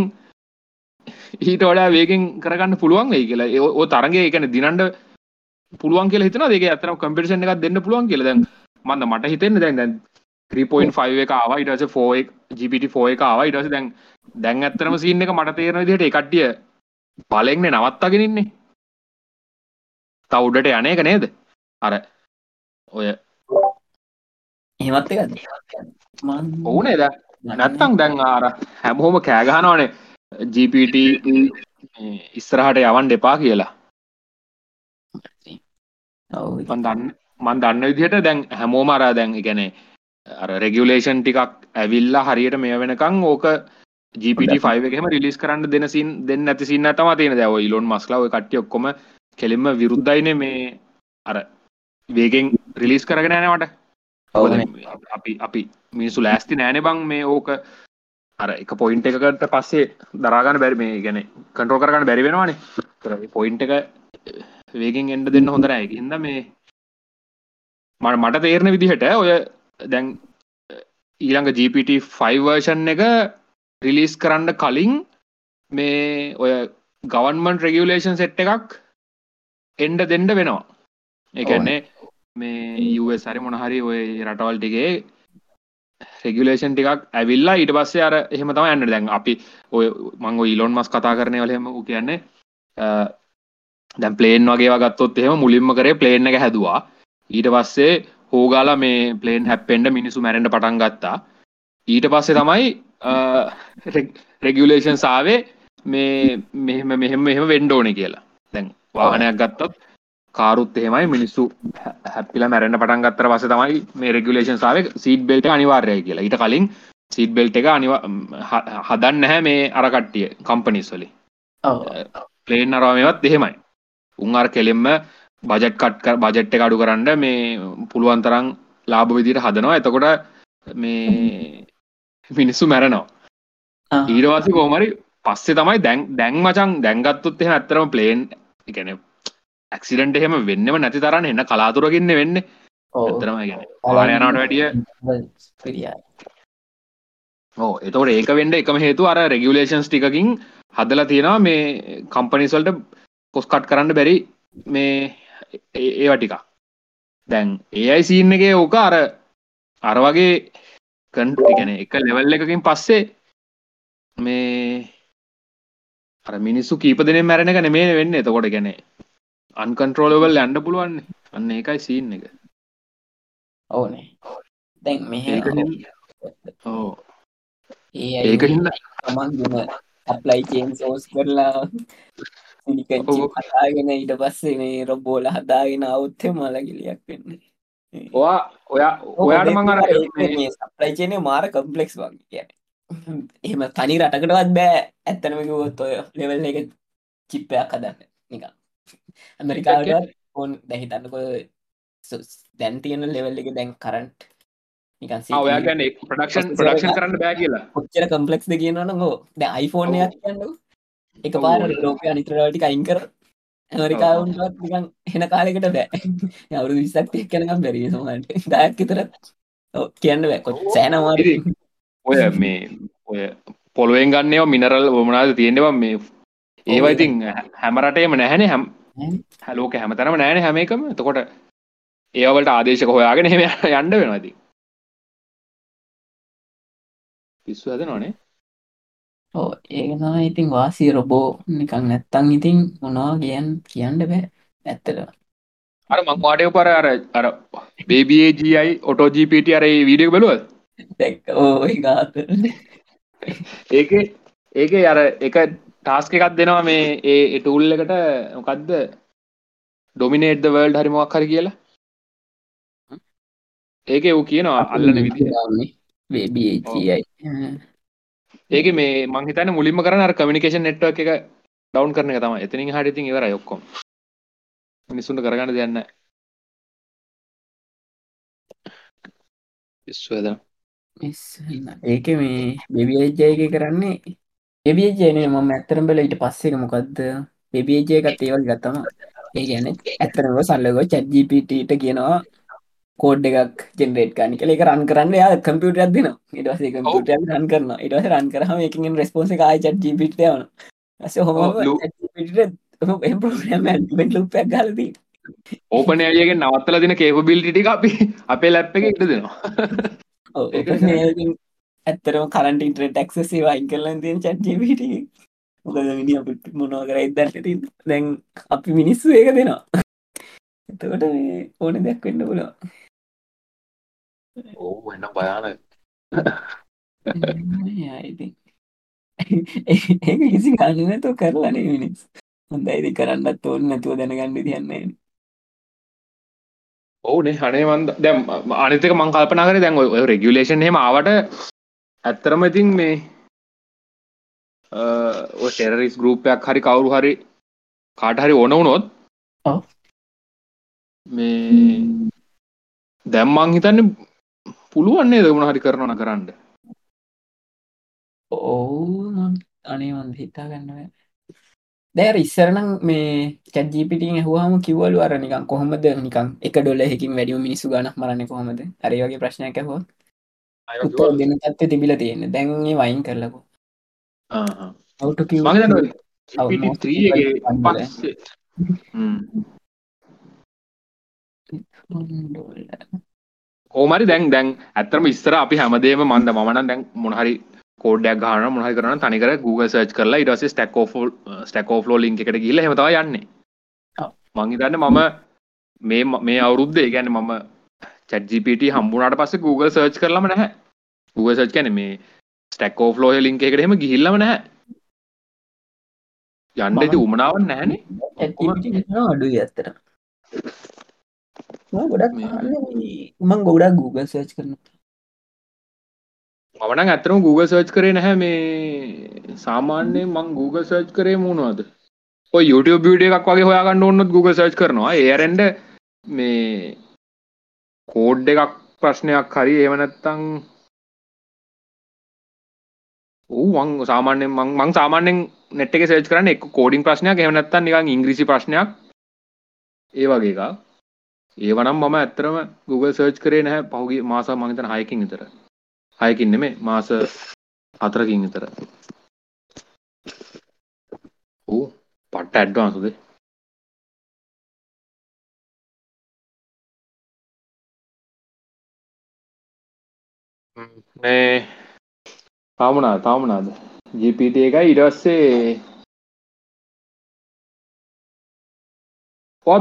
ඊට වඩා වේගෙන් කරගන්න පුළුවන් වෙයි කියලා. ඒ තරගේ ඒ කියන්නේ දිනන්න පුළුවන් කියලා හිතනවා ඒක ඇත්තටම කම්පිටිෂන් එකක් දෙන්න පුළුවන් කියලා. දැන් මන්ද මට හිතෙන්නේ දැන් දැන් 3.5 එක ආවා ඊට පස්සේ 4 එක GPT4 එක ආවා ඊට පස්සේ දැන් දැන් ඇත්තටම සීන් එක මට තේරෙන විදිහට ඒ කට්ටිය බලෙන්නේ නවත්තගෙන ඉන්නේ. තව උඩට යන එක නේද? අර ඔය එහෙමත් එකද? මන් ඔවුනේ දැන්. නැත්තම් දැන් අර හැමෝම කෑගහනවානේ GPT ඉස්සරහට යවන්න එපා කියලා. ඔව්. මන් දන්න මන් දන්න විදිහට දැන් හැමෝම අර දැන් ඉගැන අර රෙගියලේෂන් ටිකක් ඇවිල්ලා හරියට මේ වෙනකං ඕක GPT5 එකම රිලිස් කරන්න දෙනසින් දෙන්න ඇති සින්න තම තියෙන දැව ඉලොන් මස්ලාව කට්ටිය ඔක්කොම කෙලින්ම විරුද්ධයින මේ අර වේගෙන් රිලිස් කරගෙන නෑනවට. අපි අපි මිනිසු ලෑස්ති නෑනෙ බං මේ ඕක අර එක පොයින්ට එකකට පස්සේ දරාගන්න බැරි මේ ගැන කටරෝ කරගන්න බැරි වෙනවානේ. පොයින්ට එක වේගෙන් එන්ඩ දෙන්න හොඳ නෑ. හිද මේ මට මට තේරණ විදිහට ඔය දැන් ඊළඟ GPT5 වර්ෂන් එක රිලිස් කරන්න කලින් මේ ඔය ගවන්මන් රෙගියලේෂන් සෙට් එකක් එන්ඩ දෙන්ඩ වෙනවා. එකන්නේ මේ US හරි මොනහරි ඔය රටවල් ටිගේ රෙගුලේෂන් ටිකක් ඇවිල්ලා ඊට පස්සේ අර එහෙම තම යන්න. දැන් අපි ඔය මංග ඉලොන් මස් කතා කරනය වලහෙම කියන්නේ දැන් ප්ලේන් වගේ ගත්තොත් එහෙම මුලින්ම කරේ ප්ලේන් එක හැදවා. ඊට පස්සේ හෝගාලා මේ ප්ලේන් හැප්පෙන්ඩ මිනිසු මැරෙන්ට පටන් ගත්තා. ඊට පස්සේ තමයි රෙගුලේෂන් සාවේ මේ මෙහෙම මෙහෙම මෙහෙම වෙන්ඩෝන කියලා. දැන් වාහනයක් ගත්තත් කාරුත් එහෙමයි මිනිස්සු හැපිල මැරෙන පටන් ගත්තර පස තමයි මේ රෙගුලේෂන් සාව සීඩ් බෙල්ට අනිවාර්යය කියලා. ඊට කලින් සීඩ් බෙල්ට එක අනිවා හදන්න නැහැ මේ අරකට්ටිය කම්පනිස්වලි ප්ලේන් අරවාමවත් එහෙමයි. උන් අර කෙලෙම්ම බජට් කට් බජට් එක අඩු කරන්න මේ පුළුවන් තරම් ලාභ විදිහට හදනවා. එතකොට මේ මිනිස්සු මැරෙනවා. ආ. ඊටවාසි කෝමරි පස්සේ තමයි දැන් දැන් මචන් දැන්ගත්තුත් එහෙම ඇත්තරම ප්ලේන් එකන ඇක්සිඩන්ට එහෙම වෙන්නම නැති තරන්න එන්න කලාතුරගන්න වෙන්න. ඔව්. ඇතරම ගැන පාලයනට වැඩිය. ඕ එතවට ඒක වෙන්ඩ එකම හේතු අර රෙගුලේෂන්ස් ටිකින් හදල තියෙනවා මේ කම්පනිස්වල්ට පොස්කට් කරන්න බැරි මේ ඒවා ටිකා දැන් ඒයි සීන් එකේ ඕක අර අර වගේ කන්ට ගැන එක ලෙවල් එකකින් පස්සේ මේ අර මිනිස්සු කීප දෙන මැරණ එක නෙමේ වෙන්න. එතකොට ගැන අන්කන්ට්‍රෝලවල් ඇන්ඩ පුළුවන් අන්න ඒකයි සීන් එක. ඕනේ. දැන් ඒක ඕ ඒක හින්ද තමන් දුන අප්ලයි චේන් සෝස් කරලා. හදාගෙන ඊට පස්සේ මේ රොබෝල හදාගෙන අවුත්තේ මලගිලියක් වෙන්න. ඔයා ඔයා ඔයාට මං අර මේ- සප්ලයි චේනය මාර කම්පලෙක්ස් වගේ කියන එහෙම තනි රටකටවත් බෑ. ඇත්තනමකුවොත් ඔය ලෙවල් එක චිප්පයක් හදන්න නික ඇමරිකාට ඕන් දැහිතන්නකො දැන් තියෙන ලෙවල් එක දැන් කරන්ට් නිකන් ආ, ඔයා ගැන ප්‍රඩක්ෂන් ප්‍රඩක්ෂන් කරන්න බෑ කියලා. කොච්චර කම්පලෙක්ස් කියනවන හෝ ද අයිෆෝර්නයක් කියන්න එක පාර ඔව්. ලෝක අනිතරවලටි අයිංකර ඇමරිකාවුන්ටත් නිකන් හෙන කාලෙකට බෑ. අවුරු විසක් එක්කනකම් බැරි සමට දයක් තර කියන්න බෑ. කොත් සෑනවාර ඉතින් ඔය මේ ඔය පොළුවෙන් ගන්නව මිනරල් ොමනාද තියෙනවා මේ? ඒවා ඉතින් හැමරටේම නැහැනේ හැම් හැලෝක හැමතරම නෑන හැම එකම. එතකොට ඒවලට ආදේශක හොයාගෙන හෙම යන්න වෙනවාති පිස්සු ඇද නොනේ ඕ ඒනවා ඉතින් වාසී රොබෝ නිකං නැත්තං ඉතින් මොනවා කියන් කියන්න බෑ ඇත්තර අර මංවාටය පර අර අර බේබජයි ඔටෝජීපට අර වීඩිය බලුව දැක් ඕ ගාත ඒක ඒක අර එක ටාස්ක එකක් දෙනවා මේ ඒ එටඋල් එකට මොකක්ද ඩොමිනේට්ද වර්ල්ඩ් හරිමක් හරි කියලා. ඒක වූ කියනවා අල්ලන විදි බේබියයි ඒක මේ මංහිතන මුලින්ම කරන කමිනිකේෂන් නෙට්ව එක ඩවන් කරන තම එතනින් හටිතින් ඉවර යොක්කොම මිනිස්සුන්ට කරගන්න දෙන්න විශ්වද ඒක මේ බෙබියජ්ජයක කරන්නේ එබියජයන මම ඇත්තරම් බල ඊට පස්සේක මොකක්ද බෙබියජය එකත් ඒවල් ගත්තම ඒ ගැන ඇත්තරව සල්ලගෝ චැජ්ජිපිටට කියනවා කෝඩ් එකක් ජෙනරේට් කානි කල එක රන් කරන්න යා කම්පියට අදදින ඉටස කම්පියට රන් කරන ඉටස රන් කරහම එකෙන් රස්පෝස ආය චජිපිට යන ඇස හොම ඔව්, ලු- ප්‍රෝග්‍රම් ෙන්ට ලුපයක් ගලදී ඕපන අයගෙන් නවත්තල දින කේපබිලිටි ටික අපි අපේ ලැප් එක ඉට දෙනවා. ඒක ඇත්තරම කරට ඉන්ට්‍රට ටක්සේ වයින් කරලන් තිය චට්ජීපිට මොකද විනි අප මොනව කර ඉදන්නට දැන් අපි මිනිස්සු ඒක දෙනවා. එතකොට ඕන දෙයක් වෙන්න පුලා ඕ එන්න භයාන ඉති ඒක කිසි ගන්නනතු කරලනේ මිනිස් හොඳ ඉදි කරන්නත් ඕන්න නැතුව දැනගන්න තියන්නේ ඕනේ හනේවන්ද දැම් අනිතක මං කල්පනා කර දැන් ඔය රෙගුලේෂන් හෙම ආවට ඇත්තරම ඉතින් මේ ටෙරරිස් ගරුපයක් හරි කවුරු හරි කාට හරි ඕන වුණොත් ඔව්. මේ දැම්මං හිතන්න පුළුවන්නේ දවුණ හරි කරනන? කරන්න ඕ අනේවන්ද හිතා ගන්නව දැර ඉස්සරනම් මේ චැජීපිටින් හවාම කිවලු අර නිකන් කොහොමද නිකන් එක ඩොල්ල එකින් වැඩියු මිනිසු ගනක් මරන්න කොහොමද? අරයගේ ප්‍රශ්නයක් හෝ උත්තර දෙන තත්ව තිබිල තියෙන දැන්ගේ වයින් කරලකු. අවුට ඕමරි දැන් දැන් ඇත්තරම ඉස්සර අපි හැමදේම මන්ද මන දැන් මොනහරි කෝඩයක් ගහන මොහහි කරන තනිකර Google සර්ච් කරලා ඉරස ස්ටක් ස්ටකෝ ෆලෝ ලින්ක එකට ගිල්ල හමතව යන්නේ. මංහිතන්න මම මේ මේ අවුරුද්දේ ගැන මම චැජිපට හම්බුණට පස්ස Google සර්ච් කරලම නැහැ. Google සර්ච් කැන මේ ස්ටක්කෝ ෆලෝ ලින්ක එකටම ගිහිල්ලම නැහැ. යන්න ඇති උමනාවන් නෑනේ අඩු ඇත්තර ගොඩක් මං ගොඩක් Google සර්ච් කරන මවන ඇතරම Google සර්ච් කරේ නැහැ මේ සාමාන්‍යයෙන් මං Google සර්ච් කරේ මුණුවද ඔය YouTube වීඩියෝ එකක් වගේ හොයාගන්න ඕනොත් Google සර්ච් කරනවා ඒරෙන්ඩ මේ කෝඩ් එකක් ප්‍රශ්නයක් හරි ඒව නැත්තං ඌ මං සාමාන්‍යෙන් මං සාමාන්‍යෙන් නෙට් එක සේච් කරන්න එක් කෝඩින් ප්‍රශ්නයක් එම නැත්තන් නිකන් ඉංග්‍රීසි ප්‍රශ්නයක් ඒ වගේ එකක් ඒවනම් මම ඇත්තරම Google සර්ච් කරේ නැහැ. පහුගේ මාස මහිතන හයකින් විතර. හයකින් නෙමේ මාස හතරකින් විතර. ඌ පට්ට ඇඩ්වාන්සුද මේ තාමනා තාමනාද ජීපීට එකයි ඉඩස්සේ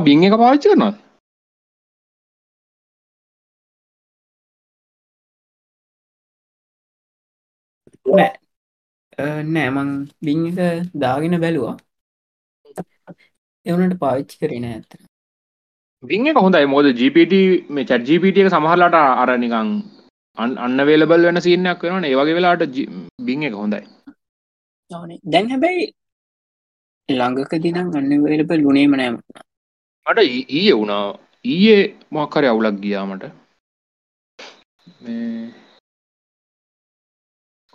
බිං එක පාච්චි කරනවාද? නෑ. මං බිං එක දාගෙන බැලුවා. එවනට පාවිච්චි කරන ඇත බිං එක හොඳයි. මොද ජීපට මේ චත් ජීපට එක සමහරලාට අර නිකං අන්න වේලබල් වෙන සිීනයක් වෙන ඒවගේ වෙලාට බිං එක හොඳයි. දැන් හැබැයි ළඟක දිනම් අන්න වේලබල් ලුණේම නෑම මට ඊය වුණා. ඊයේ මොක්කරය අවුලක් ගියාමට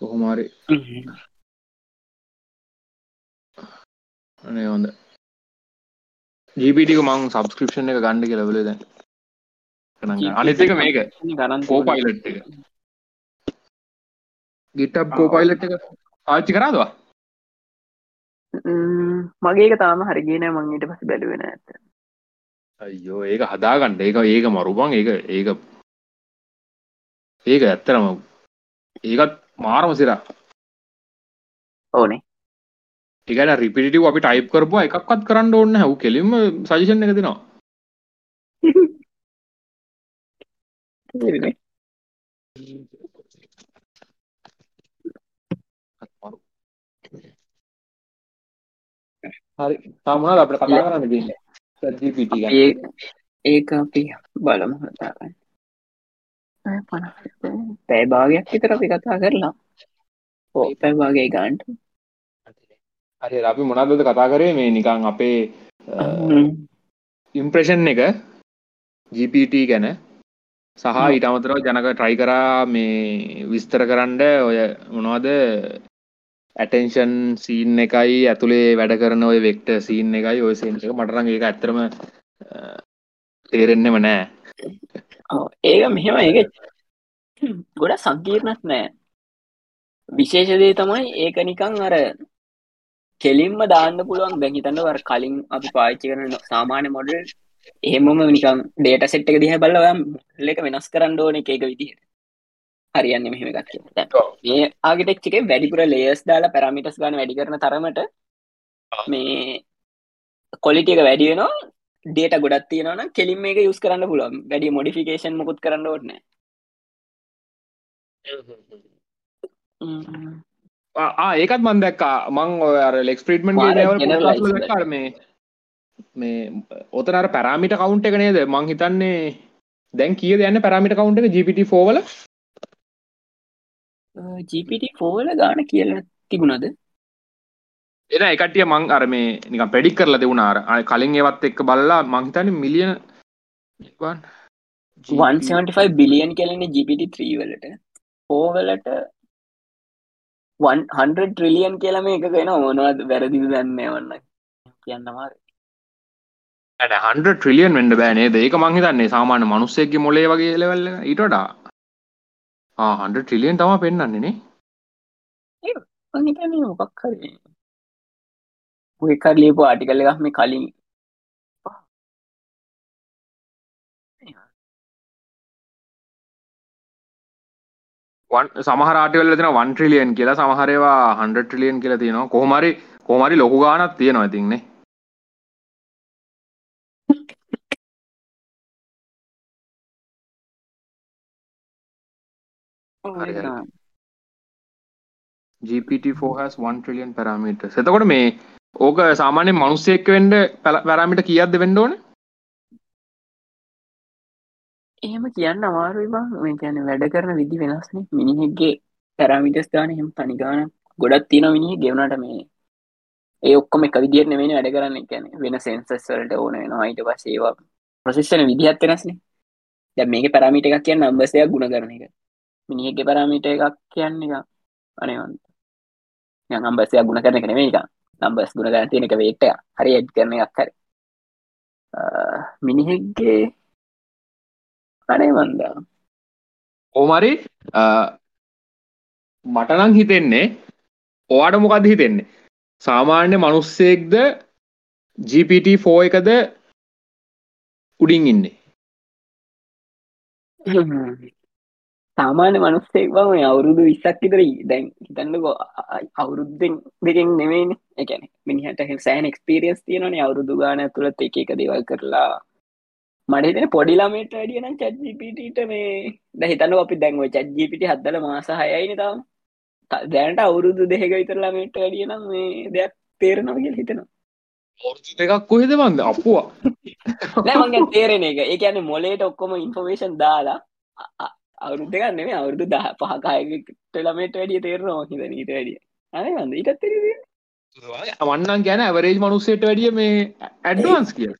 කොහොමාරි අනේ හොඳ. ජීපිටික මං සබස්ක්‍රපෂන් එක ගණ්ඩ කියලවල දැන්. අනිත් එක මේක. ගරන් කෝපයිලට් එක ගිට්ටබ් කෝපයිලට් එක ආච්චි කරාදවා මගේක තාම හරිගෙන මංගේට පස බැලුවෙන ඇත අයෝ ඒක හදාගන්න. ඒක ඒක මරුබන් ඒක ඒක ඒක ඇත්තරම ඒකත් මාරම සිරා. ඕනේ. ඒකට රිපිටිව අපි ටයිප් කරපු එකක්වත් කරන්න ඕන්න හැව් කෙලින්ම සජිෂන් එක දෙනවා. හරි. තමනද අපට කතා කරන්න දෙන්න? ජීපිට ඒක අපි බලමු කතාගන්න පැයි භාගයක් විතර අපි කතා කරලා. ඕ පැයි භාගේ ගන්ට හරි අපි මොනක්ද කතා කරේ? මේ නිකං අපේ ඉම්ප්‍රේෂන් එක GPT ගැන සහ ඊට අමතරව ජනක ට්‍රයි කරා මේ විස්තර කරන්න ඔය මොනවද ඇටෙන්ෂන් සීන් එකයි ඇතුළේ වැඩ කරන ඔය වෙක්ට සීන් එකයි ඔය සේන් එක. මටරන් ඒක ඇත්තරම තේරෙන්නෙම නෑ ඒක මෙහෙම ඒක ගොඩ සංකීර්ණක් නෑ විශේෂදේ තමයි ඒක නිකං අර කෙලින්ම දාන්න පුළුවන් දැන් හිතන්න වර කලින් අපි පාච්චි කරන සාමාන්‍ය මොඩල් එහෙමම නිකම් ඩේට සෙට් එක දිහ බල ඔයම් ලක වෙනස් කරන්න ඕන එක එක විදිහට. හරියන්න මෙහෙම එකක්. මේ ආගිටෙක් එකේ වැඩිපුර ලේයර්ස් දාලා පැරාමීටර්ස් ගන්න වැඩි කරන තරමට මේ කොලිටි එක වැඩි වෙනවා ඩේට ගොඩක් තියෙනවා නම් කෙලින් මේක යූස් කරන්න පුළුවන්. වැඩි මොඩිෆිකේෂන් මොකුත් කරන්න ඕනේ නැහැ. ආ ඒකත් මන් දැක්කා. මං ඔය අර ලෙක්ස් ප්‍රීට්මන්ගේ දේවල් දැක්කාර මේ මේ ඔතන අර පැරාමිට කවුන්ට් එක නේද? මං හිතන්නේ දැන් කියද යන්න පැරාමිට කවුන්ට් එක? GPT4 වල? GPT4 වල ගාන කියලා තිබුණාද එන එකටිය මං අර මේ නික පෙඩික් කරලා දෙවුණ. අර කලින් ඒවත් එක්ක බල්ලා මංහිතන මිලියන 175 බිලියන් කෙලෙන GPT3 වලට. පෝවලට 100 ට්‍රිලියන් කියලම එක වෙන ඕනවද වැරදිද දන්න වන්න කියන්න මාර හන්ඩ ට්‍රිලියන් වෙන්ඩ බෑනේ ඒක මංහිතන්නේ සාමාන්‍ය මනුස්සෙක්ගේ මොලේ වගේ ලෙවල්ල ඊටඩා හන්ඩ ට්‍රිලියන් තම පෙන්න්නන්නේ මොකක් හරි ඔයකර ලියපු ආටිකල්ල එකක් මේ කලින්. සමහරටවල තින වන් ට්‍රිලියන් කියලා. සමහරවා හන්ඩ ට්‍රිලියන් කියලා තියෙනවා. කොහමරි කොමරි ලොකු ගානක් තියෙනවා ඉතින්නේ GPT4 has 1 trillion parameters. එතකොට මේ ඕක සාමාන්‍ය මිනිස්සෙක් වෙන්න පැරාමීටර් කීයක්ද වෙන්න ඕනේ? එහෙම කියන්න අමාරුයි බං මේ කියන්නේ වැඩ කරන විදි වෙනස්නේ මිනිහෙක්ගේ පැරාමීටර්ස් ගන්න එහෙම තනි ගාන ගොඩක් තියෙනවා මිනිහෙක් ගෙවුනට මේ ඒ ඔක්කොම එක විදිහට නෙමෙයි වැඩ කරන්නේ. කියන්නේ වෙන සෙන්සර්ස් වලට ඕන වෙනවා. ඊට පස්සේ ඒවා ප්‍රොසෙස් කරන විදිහත් වෙනස්නේ දැන් මේකේ පැරාමීටර් එකක් කියන්නේ නම්බර්ස් එකක් ගුණ කරන එක. මිනිහෙක්ගේ පැරාමීටර් එකක් කියන්නේ නිකන් අනේවන්ත නිකන් නම්බර්ස් එකක් ගුණ කරන එක නෙමෙයි නිකන්. නම්බර්ස් ගුණ කරන තියෙන එක වේට් හරි එඩ් කරන එකක් හරි. මිනිහෙක්ගේ අනේ මන්දා ඕමරි මටනං හිතෙන්නේ ඔයාට මොකද හිතෙන්නේ? සාමාන්‍ය මනුස්සයෙක්ද GPT4 එකද උඩින් ඉන්නේ සාමාන්‍ය මනුස්සෙක් බම අවුරුදු විස්සක් විතර දැන් හිතන්නකෝ අවුරුද්දෙන් දෙකෙන් නෙමේන එකන මිනිහට සෑන් එක්ස්පිරියස් තියෙනනේ අවුරුදු ගාන තුළත් එක එක දේවල් කරලා. මට හිතන පොඩිලාමට අඩියන චැත්ජිපිට මේ දහිතන්න අපි දැන්ව චැත්ජිපිට හදල මාස හයයින තම්. දැනට අවුරුදු දෙක විතරලාමට අඩියනම් මේ දෙයක් තේරනවගල් හිතනවා. එකක් කොහෙද වන්ද අපවා. තේරෙන එක. ඒ කියන මොලේට ඔක්කොම ඉන්ෆෝමේෂන් දාලා අවුරුද්ධ ගන්න මේ අවුරුදු දහ පහකායකට ළමට වැඩිය තේරනවා හිද නීට වැඩිය. අන වන්ද ඉටත් වන්නන් ගැන ඇවරේජ් මනුස්සේට වැඩිය මේ ඇඩ්වන්ස් කිය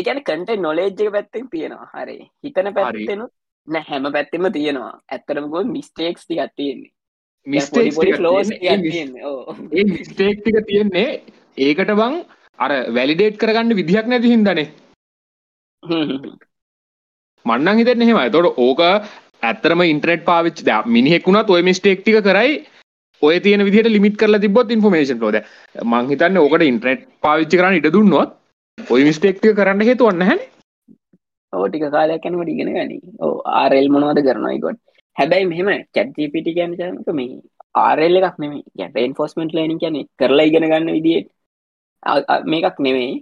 එකන කට නොලේජ්ක පැත්තෙන් තියෙනවා හරි. හිතන පැත්තෙනු නෑ හැම පැත්තෙම තියෙනවා. ඇත්තරමකො මිස්ටේක්ස් ටිකත් තියෙන්නේ. මිස්ටේක් ටික තියෙන්නේ ඒකට බං අර වැලිඩේට් කරගන්න විදිහක් නැති හින්දනේ මන්නන් හිතෙන් එහෙම තොට ඕක ඇත්තරම ඉන්ට්‍රෙට් පාවිච් ද මිනිහෙක්ුණත් ඔය මිස්ටේක් ටික කරයි. ඔය තියෙන විදිහට ලිමිට කරලා තිබොත් ඉන්ෆර්මේෂන් ලෝද මංහිතන්න ඕකට ඉන්ට්‍රෙට් පාවිච්චි කරන්න ඉට දුන්නොත් ඔය මිස්ටේක්ටිය කරන්න හේතු ඔන්න හැ ඕටික කාලයක් කැනට ඉගෙන ගනි. ඕ ආරෙල් මොනවද කරනයිකොත් හැබැයි මෙහෙම චැත්ජිපිටි ගැන චනක මේ ආරෙල් එකක් නෙමේ යට ෆෝස්මෙන්ට් ලේනින් කියන කරලා ඉගෙන ගන්න විදිට මේකක් නෙමේ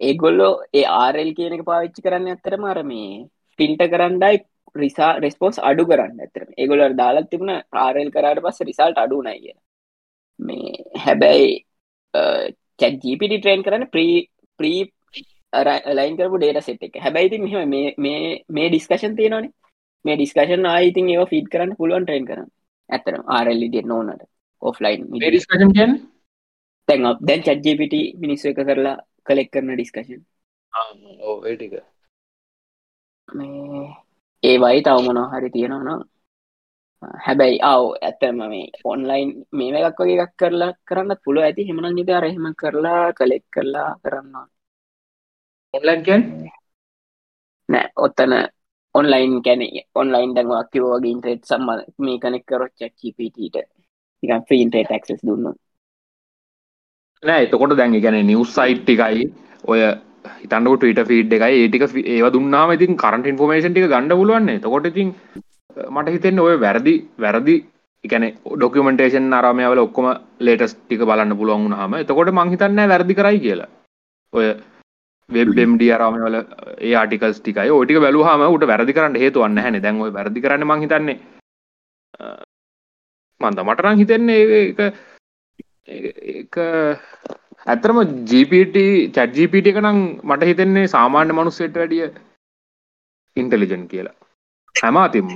ඒගොල්ලෝ ඒ ආරෙල් කියන එක පාවිච්චි කරන්න ඇත්තරම අර මේ පින්ට කරන්නයි රිසා රෙස්පෝන්ස් අඩු කරන්න. ඇතරම ඒගොල දාලත් තිබුණ ආරෙල් කරට පස්ස රිසල්ට අඩුනයි කිය මේ හැබැයි චැජීපිටි ට්‍රේන් කරන්න ප්‍රී ප්‍රී ලයින් කරපු ඩේට සෙට් එක. හැබැයිති මෙහම මේ මේ ඩිස්කශන් තියෙනනේ මේ ඩිස්කශන් ආයිතින් ඒ ෆීඩ් කරන්න පුළුවන් ට්‍රේන් කරන්න. ඇතරම් ආරල්ලි ගෙ නොනට ඔෆ්ලයින් ඩිස්කශන් කියන්න? තැන් දැන් චජ්ජපිට මිනිස්සු එක කරලා කලෙක් කරන ඩිස්කශන් ඕටික මේ ඒවයි තව මොනවා හරි තියෙනවා නම්. හැබැයි අව ඇත්තම මේ ඔන්ලයින් මේ එකක් වගේ එකක් කරලා කරන්න පුළුව ඇති හෙමන නිද රහෙම කරලා කලෙක් කරලා කරන්න ඔන්ලයින් කැන් නෑ ඔත්තන ඔන්ලයින් කැන ඔන්ලයින් දැන්වා කිවෝගේ ඉන්ට්‍රේට් සම්ම මේ කනෙක් කරොත් චක්චිපිටට ෆීන්ටේට ක්සස් දුන්න නෑ එතකොට දැන් ඒ කියන්නේ නිවුස් සයිට් ටිකයි ඔය හිතන්නකො ට්විටර් ෆීඩ් එකයි ඒ ටික ඒව දුන්නාම ඉතින් කරන්ට් ඉන්ෆෝමේෂන් ටික ගන්න පුළුවන් නේ. එතකොට ඉතින් මට හිතෙන්නේ ඔය වැරදි වැරදි ඒ කියන්නේ ඩොකියුමන්ටේෂන් අරමයා වල ඔක්කොම ලේටස්ට් ටික බලන්න පුළුවන් වුණාම එතකොට මං හිතන්නේ නෑ වැරදි කරයි කියලා. ඔය වෙබ් MD අරමයා වල ඒ ආටිකල්ස් ටිකයි ඔය ටික බැලුවාම උට වැරදි කරන්න හේතුවක් නැහැනේ. දැන් ඔය වැරදි කරන්න මං හිතන්නේ මන්ද මට නම් හිතෙන්නේ ඒක ඒක ඇතරම GPT චැට් GPT එක නම් මට හිතෙන්නේ සාමාන්‍ය මනුස්සයට වැඩිය ඉන්ටෙලිජන්ට් කියලා. හැම අතින්ම.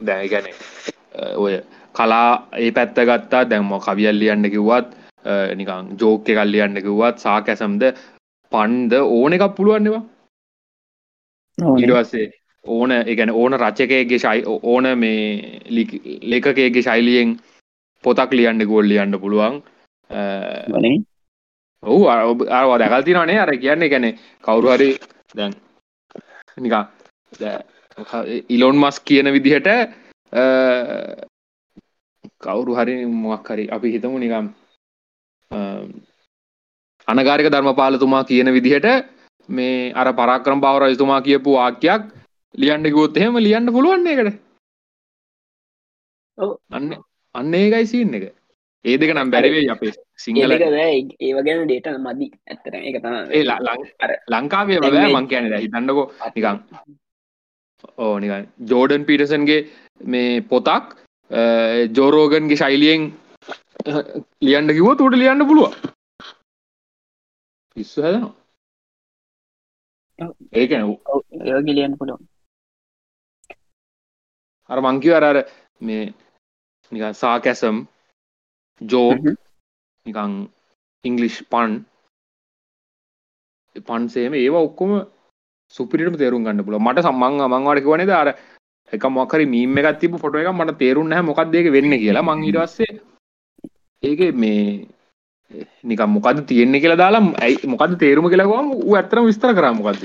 දැන් ඒ කියන්නේ ඔය කලා ඒ පැත්ත ගත්තා දැන්ම කවියල් ලියන්න කිව්වත් නිකන් ජෝක් එකක් ලියන්න කිව්වත් සාකැසම්ද පන්ද ඕන එකක් පුළුවන්නවා පස්සේ ඕන එකන ඕන රචකයගේ ශයි ඕන මේ ලේකකයගේ ශෛලියෙන් පොතක් ලියන්න ගොල් ලියන්න පුළුවන් ඔහු අරවා දැකල් තිනනේ අර කියන්නේ ගැන කවුරු හරි දැන් නිකා ඉලොන් මස් කියන විදිහට කවුරු හරි මොක් හරි අපි හිතමු නිකම් අනගාරික ධර්මපාලතුමා කියන විදිහට මේ අර පරාක්‍රම බව රජතුමා කියපු වාක්‍යයක් ලියන්න කිව්වොත් එහෙම ලියන්න පුළුවන් ඒකට. අන්න අන්න ඒකයි සීන් එක. ඒ දෙක නම් බැරිවෙයි අපේ සිංහල ඒව ගැන ඩේට මදි. ඇත්තර එක ලංකාවේ බෑ මං කියන හිතන්නකෝ. නිකං ඕ නිකන් ජෝඩන් පිටසන්ගේ මේ පොතක් ජෝරෝගන්ගේ ශෛලියෙන් ලියන්න කිව තුට ලියන්න පුළුව පිස්සු හැදනවා. ඒකන ඒගේ ලියන්න පුළුවන්. අර මංකිව අර මේ නිකන් සාකැසම් ජෝක් නිකං ඉංගලිෂ් පන් පන්සේම ඒවා ඔක්කොම සුපිරිටම තේරුම් ගන්න පුල මට සම්මං මංවාට කිවනේ දාර එක මොකරි මීම එකත් තිබ ෆොට එක මට තේරුම් නැහැ මොකක්ද ඒක වෙන්න කියලා. මං ඉටස්සේ ඒක මේ නිකම් මොකද තියෙන්නේ කියලා දාලා ඇයි මොකද තේරුම කියලාගම ඌ ඇත්තටම විස්තර කරා මොකක්ද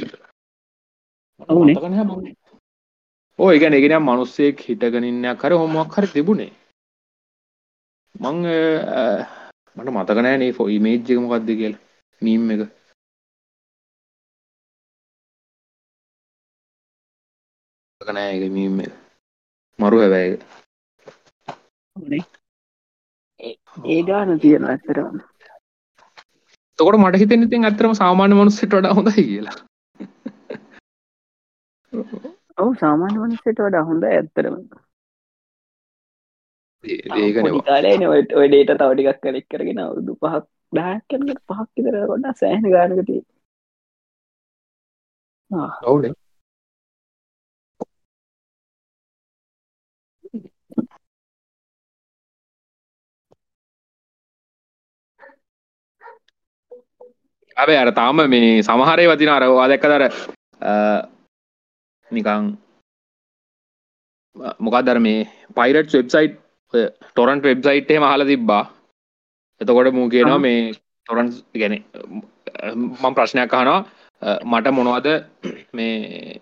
ඕ ඒගැන එකනම් මනුස්සෙක් හිටගෙන ඉන්නයක් හරි හොමක් හරි තිබුණේ. මං මට මතක නෑ නේ ෆෝ ඉමේජ් එක මොකක්ද කියලා. මීම් එක. මතක නෑ ඒක මීම් එක. මරු හැබැයි ඒ ගාන තියෙන ඇත්තරම තකොට මට හිතෙන ඉතින් ඇත්තටම සාමාන්‍ය මනුස්සයට වඩා හොඳයි කියලා. ඔව් සාමාන්‍ය මනුස්සයට වඩා හොඳ ඇත්තරම ඒකන කාලන ඔය ඩේට තවටිකක් කලෙක් කරගෙන අවුදු පහක් දාකනට පහක් විතර ගොඩා සෑහන ගානකති ඔවුනේ. ඇබේ අර තාම මේ සමහරය වතින අරවා දැක්ක දර නිකං මොකක්දර මේ පයිරට් වෙබ්සයිට් ටොරන්ට වෙබ්සයිට් එහම හල තිබ්බා. එතකොට මූ කියනවා මේ ටොරන්ස් ගැන මං ප්‍රශ්නයක් අහනවා. මට මොනවද මේ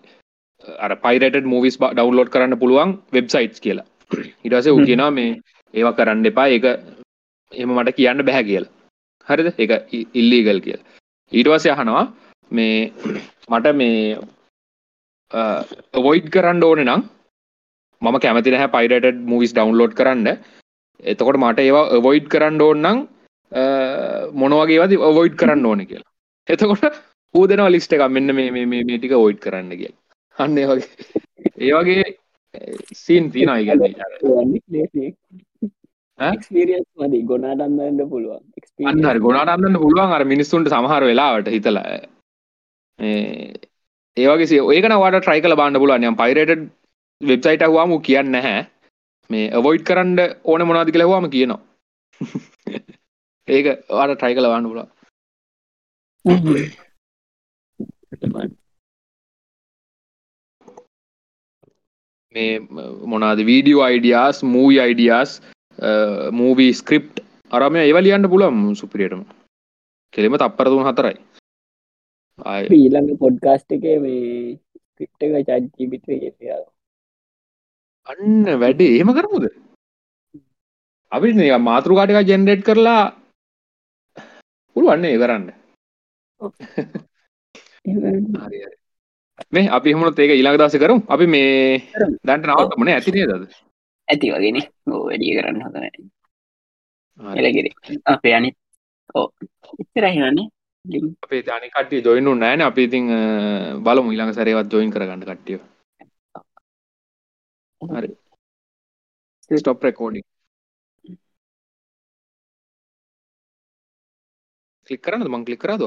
අර පයිරට මූවිස් ඩවන්ලෝඩ් කරන්න පුළුවන් වෙබ්සයිට්ස් කියලා. ඉටස ඌ කියනවා මේ ඒවා කරන්න එපා. ඒක එම මට කියන්න බැහැ කියලා. හරිද? එක ඉල්ලීගල් කියලා. ඊටවස අහනවා මේ මට මේ ඔවොයිඩ් කරන්න ඕන නම් මම කැමති නැහැ පයිරට මූවිස් ඩවන්ලෝඩ් කරන්න. එතකොට මට ඒවා ඔවොයිඩ් කරන්න ඕන්නම් මොනවගේවද ඔවොයිඩ් කරන්න ඕන කියලා. එතකොට ඌ දෙනවා ලිස්ට එක මෙන්න මේ මේ ටික ඔයිඩ් කරන්න කිය අන්න වගේ. ඒ වගේ සීන් තින අයිගන්න එක්ස්පිරියස් මදි. ගොනාටන්නන්න පුළුවන්. අන්නර ගොනාටන්න පුළුවන්. අර මිනිස්සුන්ට සමහර වෙලාවට හිතල. ඒවගේ ඒකන වට ට්‍රයි කල බාන්න පුළුවන්. යම් පයිරට වෙබ්සයිට හවාම කියන්න නැහැ. මේ අවොයිඩ් කරන්න ඕන මොනාදි කලවාම කියනවා. ඒක වාට ට්‍රයි කල බාන්න පුලා මේ මොනාද video ideas movie ideas movie script අරම ඒව ලියන්න පුලම් සුපිරියටම. කෙළෙම තප්පරතුන් හතරයි. ඊළඟ පොඩ්කාස්ට් එක මේ ස්ක්‍රිප්ට එක චජීපිට අන්න වැඩේ. එහෙම කරමුද? අපි මාතෘකාටික ජෙනරේට් කරලා පුළුවන් ඒ කරන්න මේ අපි එහෙමනොත් ඒක ඊළඟ දවසේ කරමු. අපි මේ. දැන්ට නවත්තමු නේ? ඇති නේද? ඇති වගේනේ වැඩිය කරන්න හරි. එලගිරි අපේ අනිත් ඕ ඉතරහිවන්නේ අපේ අනි කට්ටිය ජොයින් වුනේ නැහැ නේ. අපි ඉතින් බලමු ඊළඟ සැරේවත් ජොයින් කරගන්න කට්ටිය හරි. ස්ටොප් රෙකෝඩින් ක්ලික් කරන්නද? මං ක්ලික් කරාද?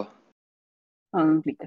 ක්ලික්